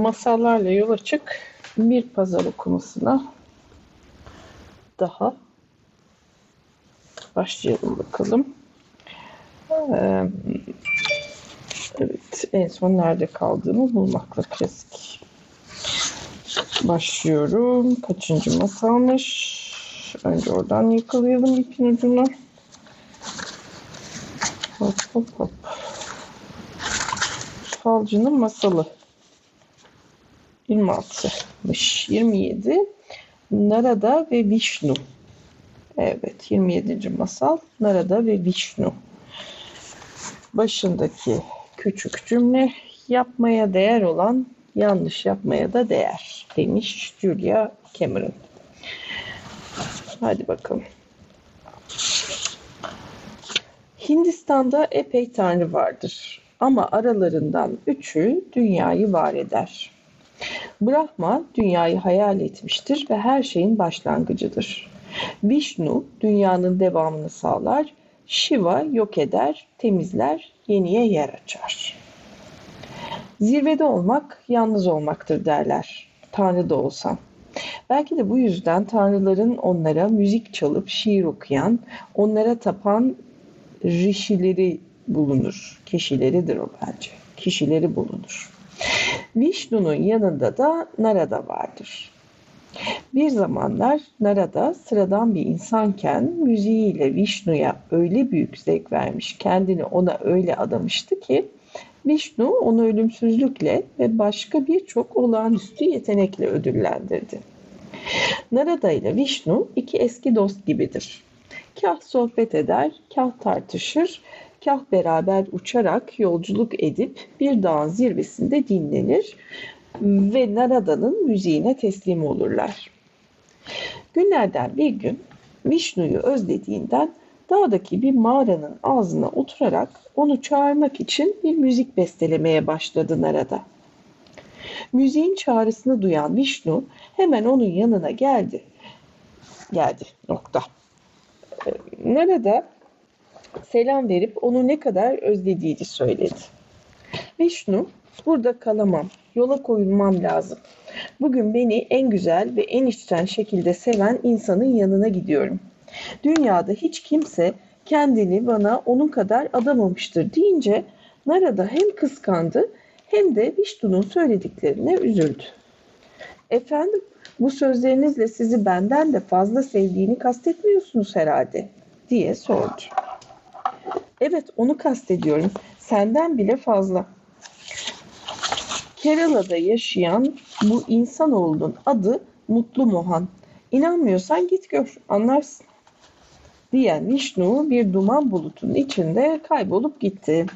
masallarla yola çık bir pazar okumasına daha başlayalım bakalım. Ee, evet, en son nerede kaldığımı bulmakla klasik. Başlıyorum. Kaçıncı masalmış? Önce oradan yakalayalım ipin ucunu. Hop hop hop. Falcının masalı. 26'mış. 27. Narada ve Vishnu. Evet 27. masal Narada ve Vishnu. Başındaki küçük cümle yapmaya değer olan yanlış yapmaya da değer demiş Julia Cameron. Hadi bakalım. Hindistan'da epey tanrı vardır ama aralarından üçü dünyayı var eder. Brahma dünyayı hayal etmiştir ve her şeyin başlangıcıdır. Vishnu dünyanın devamını sağlar, Shiva yok eder, temizler, yeniye yer açar. Zirvede olmak yalnız olmaktır derler. Tanrı da olsam. Belki de bu yüzden tanrıların onlara müzik çalıp şiir okuyan, onlara tapan rişileri bulunur. Kişileridir o bence. Kişileri bulunur. Vishnu'nun yanında da Narada vardır. Bir zamanlar Narada sıradan bir insanken müziğiyle Vishnu'ya öyle büyük zevk vermiş, kendini ona öyle adamıştı ki Vishnu onu ölümsüzlükle ve başka birçok olağanüstü yetenekle ödüllendirdi. Narada ile Vishnu iki eski dost gibidir. Kah sohbet eder, kah tartışır, kah beraber uçarak yolculuk edip bir dağın zirvesinde dinlenir ve Narada'nın müziğine teslim olurlar. Günlerden bir gün Vishnu'yu özlediğinden dağdaki bir mağaranın ağzına oturarak onu çağırmak için bir müzik bestelemeye başladı Narada. Müziğin çağrısını duyan Vishnu hemen onun yanına geldi. Geldi. Nokta. Ee, Narada selam verip onu ne kadar özlediğini söyledi. Vishnu, burada kalamam, yola koyulmam lazım. Bugün beni en güzel ve en içten şekilde seven insanın yanına gidiyorum. Dünyada hiç kimse kendini bana onun kadar adamamıştır deyince Narada hem kıskandı hem de Vishnu'nun söylediklerine üzüldü. Efendim, bu sözlerinizle sizi benden de fazla sevdiğini kastetmiyorsunuz herhalde diye sordu. Evet onu kastediyorum. Senden bile fazla. Kerala'da yaşayan bu insanoğlunun adı Mutlu Mohan. İnanmıyorsan git gör, anlarsın. Diyen Vishnu bir duman bulutunun içinde kaybolup gitti.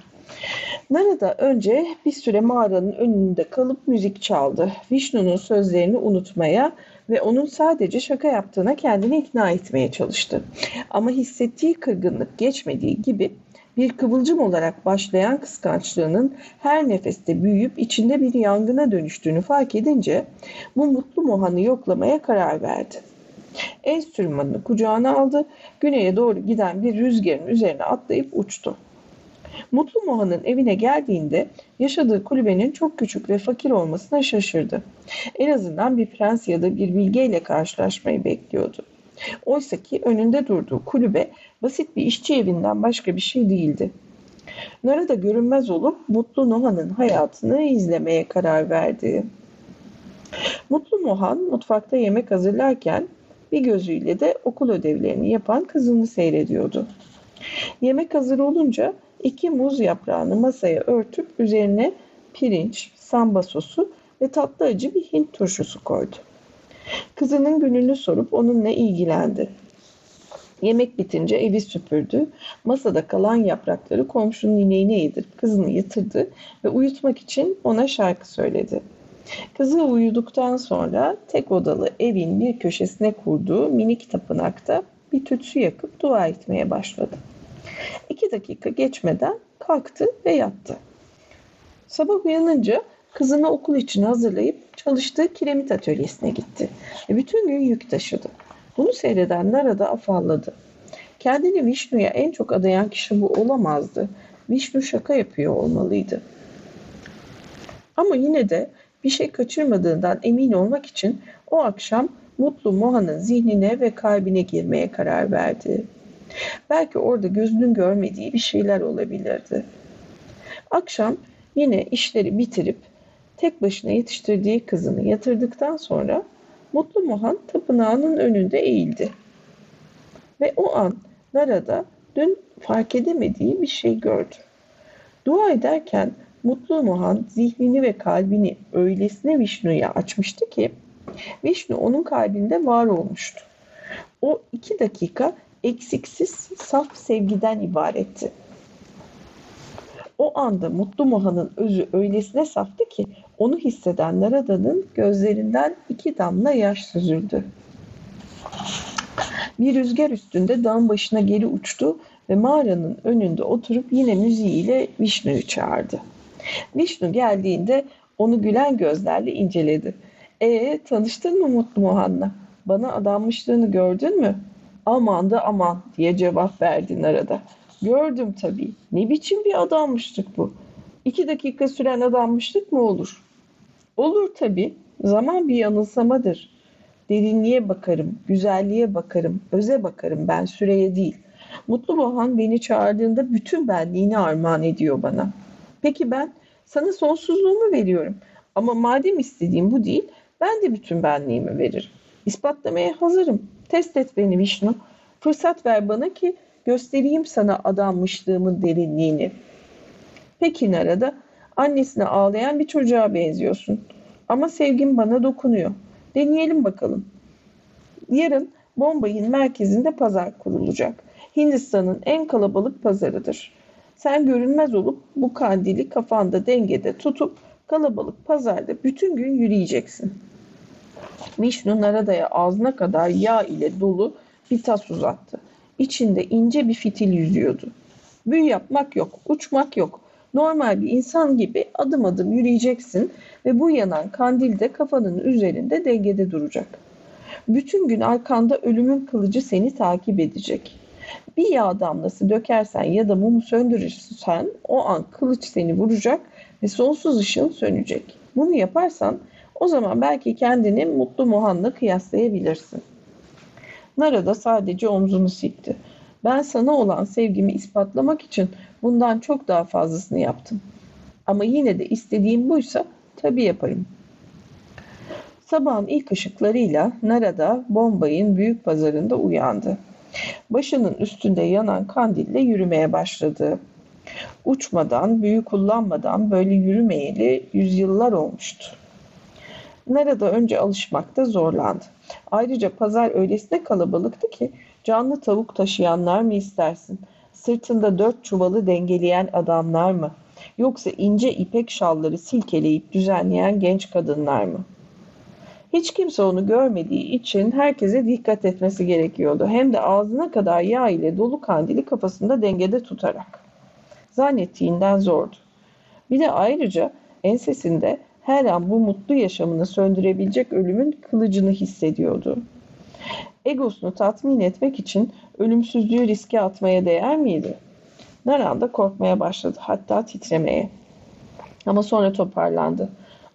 Narada önce bir süre mağaranın önünde kalıp müzik çaldı. Vishnu'nun sözlerini unutmaya ve onun sadece şaka yaptığına kendini ikna etmeye çalıştı. Ama hissettiği kırgınlık geçmediği gibi bir kıvılcım olarak başlayan kıskançlığının her nefeste büyüyüp içinde bir yangına dönüştüğünü fark edince bu mutlu Mohan'ı yoklamaya karar verdi. Enstrümanını kucağına aldı, güneye doğru giden bir rüzgarın üzerine atlayıp uçtu. Mutlu Mohan'ın evine geldiğinde yaşadığı kulübenin çok küçük ve fakir olmasına şaşırdı. En azından bir prens ya da bir bilgeyle karşılaşmayı bekliyordu. Oysa ki önünde durduğu kulübe basit bir işçi evinden başka bir şey değildi. Narada görünmez olup Mutlu Nohan'ın hayatını izlemeye karar verdi. Mutlu Mohan mutfakta yemek hazırlarken bir gözüyle de okul ödevlerini yapan kızını seyrediyordu. Yemek hazır olunca iki muz yaprağını masaya örtüp üzerine pirinç, samba sosu ve tatlı acı bir Hint turşusu koydu. Kızının gününü sorup onunla ilgilendi. Yemek bitince evi süpürdü. Masada kalan yaprakları komşunun ineğine yedirip kızını yatırdı ve uyutmak için ona şarkı söyledi. Kızı uyuduktan sonra tek odalı evin bir köşesine kurduğu minik tapınakta bir tütsü yakıp dua etmeye başladı. İki dakika geçmeden kalktı ve yattı. Sabah uyanınca kızını okul için hazırlayıp çalıştığı kiremit atölyesine gitti. Ve bütün gün yük taşıdı. Bunu seyreden Narada afalladı. Kendini Vishnu'ya en çok adayan kişi bu olamazdı. Vishnu şaka yapıyor olmalıydı. Ama yine de bir şey kaçırmadığından emin olmak için o akşam Mutlu Moha'nın zihnine ve kalbine girmeye karar verdi. Belki orada gözünün görmediği bir şeyler olabilirdi. Akşam yine işleri bitirip tek başına yetiştirdiği kızını yatırdıktan sonra Mutlu Mohan tapınağının önünde eğildi. Ve o an Narada dün fark edemediği bir şey gördü. Dua ederken Mutlu Mohan zihnini ve kalbini öylesine Vishnu'ya açmıştı ki Vishnu onun kalbinde var olmuştu. O iki dakika eksiksiz saf sevgiden ibaretti. O anda Mutlu Mohan'ın özü öylesine saftı ki onu hisseden Narada'nın gözlerinden iki damla yaş süzüldü. Bir rüzgar üstünde dağın başına geri uçtu ve mağaranın önünde oturup yine müziğiyle Vishnu'yu çağırdı. Vishnu geldiğinde onu gülen gözlerle inceledi. E tanıştın mı Mutlu Mohan'la? Bana adanmışlığını gördün mü? Aman da aman diye cevap verdin arada. Gördüm tabii. Ne biçim bir adammışlık bu? İki dakika süren adammışlık mı olur? Olur tabii. Zaman bir yanılsamadır. Derinliğe bakarım, güzelliğe bakarım, öze bakarım ben süreye değil. Mutlu Bohan beni çağırdığında bütün benliğini armağan ediyor bana. Peki ben sana sonsuzluğumu veriyorum. Ama madem istediğim bu değil, ben de bütün benliğimi veririm. İspatlamaya hazırım. Test et beni Vişnu. Fırsat ver bana ki göstereyim sana adanmışlığımın derinliğini. Peki Narada, annesine ağlayan bir çocuğa benziyorsun. Ama sevgin bana dokunuyor. Deneyelim bakalım. Yarın Bombay'ın merkezinde pazar kurulacak. Hindistan'ın en kalabalık pazarıdır. Sen görünmez olup bu kandili kafanda dengede tutup kalabalık pazarda bütün gün yürüyeceksin. Vishnu Narada'ya ağzına kadar yağ ile dolu bir tas uzattı. İçinde ince bir fitil yüzüyordu. Büyü yapmak yok, uçmak yok. Normal bir insan gibi adım adım yürüyeceksin ve bu yanan kandil de kafanın üzerinde dengede duracak. Bütün gün arkanda ölümün kılıcı seni takip edecek. Bir yağ damlası dökersen ya da mumu söndürürsen o an kılıç seni vuracak ve sonsuz ışığın sönecek. Bunu yaparsan o zaman belki kendini Mutlu Muhan'la kıyaslayabilirsin. Nara da sadece omzunu sikti. Ben sana olan sevgimi ispatlamak için bundan çok daha fazlasını yaptım. Ama yine de istediğim buysa tabii yaparım. Sabahın ilk ışıklarıyla Narada Bombay'ın büyük pazarında uyandı. Başının üstünde yanan kandille yürümeye başladı. Uçmadan, büyü kullanmadan böyle yürümeyeli yüzyıllar olmuştu. Narada önce alışmakta zorlandı. Ayrıca pazar öylesine kalabalıktı ki canlı tavuk taşıyanlar mı istersin? Sırtında dört çuvalı dengeleyen adamlar mı? Yoksa ince ipek şalları silkeleyip düzenleyen genç kadınlar mı? Hiç kimse onu görmediği için herkese dikkat etmesi gerekiyordu. Hem de ağzına kadar yağ ile dolu kandili kafasında dengede tutarak. Zannettiğinden zordu. Bir de ayrıca ensesinde her an bu mutlu yaşamını söndürebilecek ölümün kılıcını hissediyordu. Egosunu tatmin etmek için ölümsüzlüğü riske atmaya değer miydi? Naran da korkmaya başladı, hatta titremeye. Ama sonra toparlandı.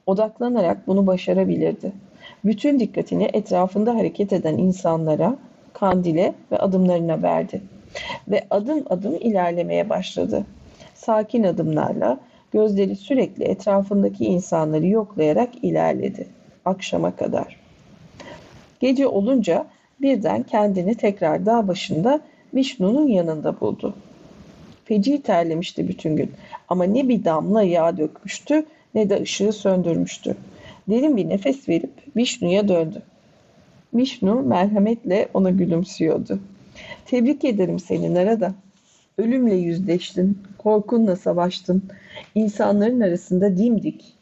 Odaklanarak bunu başarabilirdi. Bütün dikkatini etrafında hareket eden insanlara, kandile ve adımlarına verdi. Ve adım adım ilerlemeye başladı. Sakin adımlarla Gözleri sürekli etrafındaki insanları yoklayarak ilerledi. Akşama kadar. Gece olunca birden kendini tekrar dağ başında Vishnu'nun yanında buldu. Feci terlemişti bütün gün ama ne bir damla yağ dökmüştü ne de ışığı söndürmüştü. Derin bir nefes verip Vishnu'ya döndü. Vishnu merhametle ona gülümsüyordu. Tebrik ederim seni Narada. Ölümle yüzleştin, korkunla savaştın. İnsanların arasında dimdik,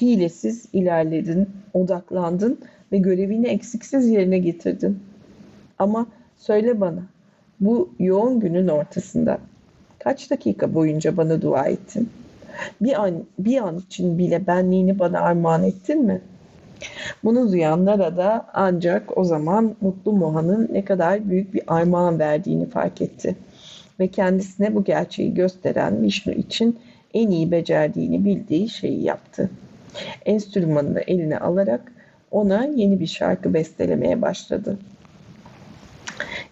hilesiz ilerledin, odaklandın ve görevini eksiksiz yerine getirdin. Ama söyle bana, bu yoğun günün ortasında kaç dakika boyunca bana dua ettin? Bir an, bir an için bile benliğini bana armağan ettin mi? Bunu duyanlara da ancak o zaman Mutlu Moha'nın ne kadar büyük bir armağan verdiğini fark etti ve kendisine bu gerçeği gösteren Vishnu için en iyi becerdiğini bildiği şeyi yaptı. Enstrümanını eline alarak ona yeni bir şarkı bestelemeye başladı.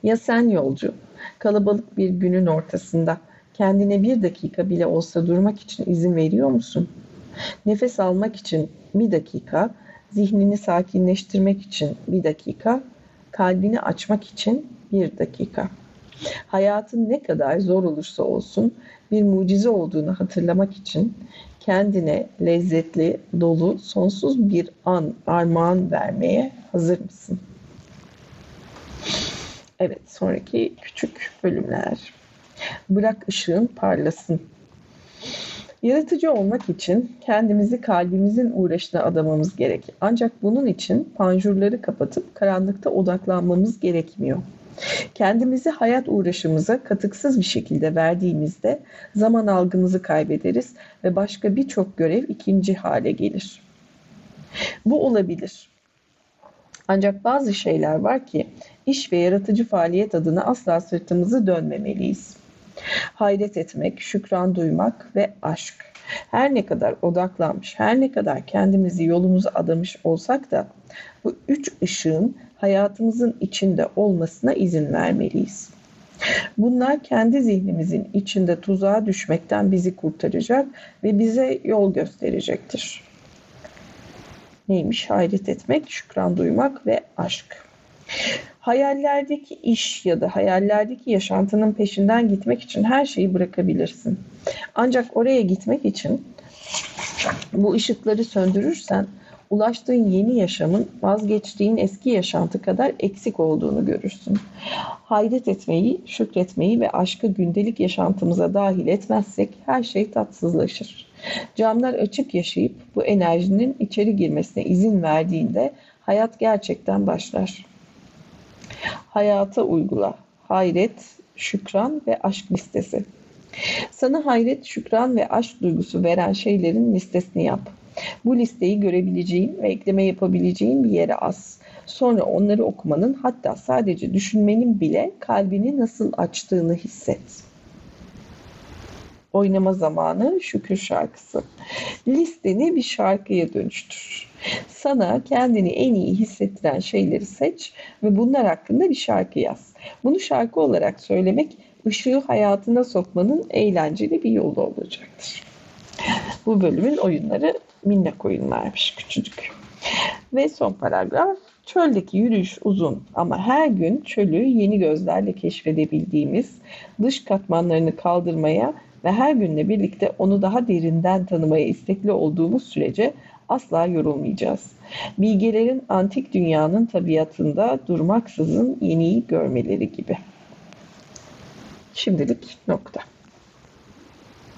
Ya sen yolcu, kalabalık bir günün ortasında kendine bir dakika bile olsa durmak için izin veriyor musun? Nefes almak için bir dakika, zihnini sakinleştirmek için bir dakika, kalbini açmak için bir dakika. Hayatın ne kadar zor olursa olsun bir mucize olduğunu hatırlamak için kendine lezzetli, dolu, sonsuz bir an armağan vermeye hazır mısın? Evet, sonraki küçük bölümler. Bırak ışığın parlasın. Yaratıcı olmak için kendimizi kalbimizin uğraşına adamamız gerek. Ancak bunun için panjurları kapatıp karanlıkta odaklanmamız gerekmiyor. Kendimizi hayat uğraşımıza katıksız bir şekilde verdiğimizde zaman algımızı kaybederiz ve başka birçok görev ikinci hale gelir. Bu olabilir. Ancak bazı şeyler var ki iş ve yaratıcı faaliyet adına asla sırtımızı dönmemeliyiz. Hayret etmek, şükran duymak ve aşk. Her ne kadar odaklanmış, her ne kadar kendimizi yolumuza adamış olsak da bu üç ışığın hayatımızın içinde olmasına izin vermeliyiz. Bunlar kendi zihnimizin içinde tuzağa düşmekten bizi kurtaracak ve bize yol gösterecektir. Neymiş? Hayret etmek, şükran duymak ve aşk. Hayallerdeki iş ya da hayallerdeki yaşantının peşinden gitmek için her şeyi bırakabilirsin. Ancak oraya gitmek için bu ışıkları söndürürsen ulaştığın yeni yaşamın vazgeçtiğin eski yaşantı kadar eksik olduğunu görürsün. Hayret etmeyi, şükretmeyi ve aşkı gündelik yaşantımıza dahil etmezsek her şey tatsızlaşır. Camlar açık yaşayıp bu enerjinin içeri girmesine izin verdiğinde hayat gerçekten başlar. Hayata uygula. Hayret, şükran ve aşk listesi. Sana hayret, şükran ve aşk duygusu veren şeylerin listesini yap. Bu listeyi görebileceğin ve ekleme yapabileceğin bir yere as. Sonra onları okumanın hatta sadece düşünmenin bile kalbini nasıl açtığını hisset. Oynama zamanı şükür şarkısı. Listeni bir şarkıya dönüştür. Sana kendini en iyi hissettiren şeyleri seç ve bunlar hakkında bir şarkı yaz. Bunu şarkı olarak söylemek ışığı hayatına sokmanın eğlenceli bir yolu olacaktır. Bu bölümün oyunları minnak oyunlarmış küçücük. Ve son paragraf Çöldeki yürüyüş uzun ama her gün çölü yeni gözlerle keşfedebildiğimiz, dış katmanlarını kaldırmaya ve her günle birlikte onu daha derinden tanımaya istekli olduğumuz sürece asla yorulmayacağız. Bilgelerin antik dünyanın tabiatında durmaksızın yeniyi görmeleri gibi. Şimdilik nokta.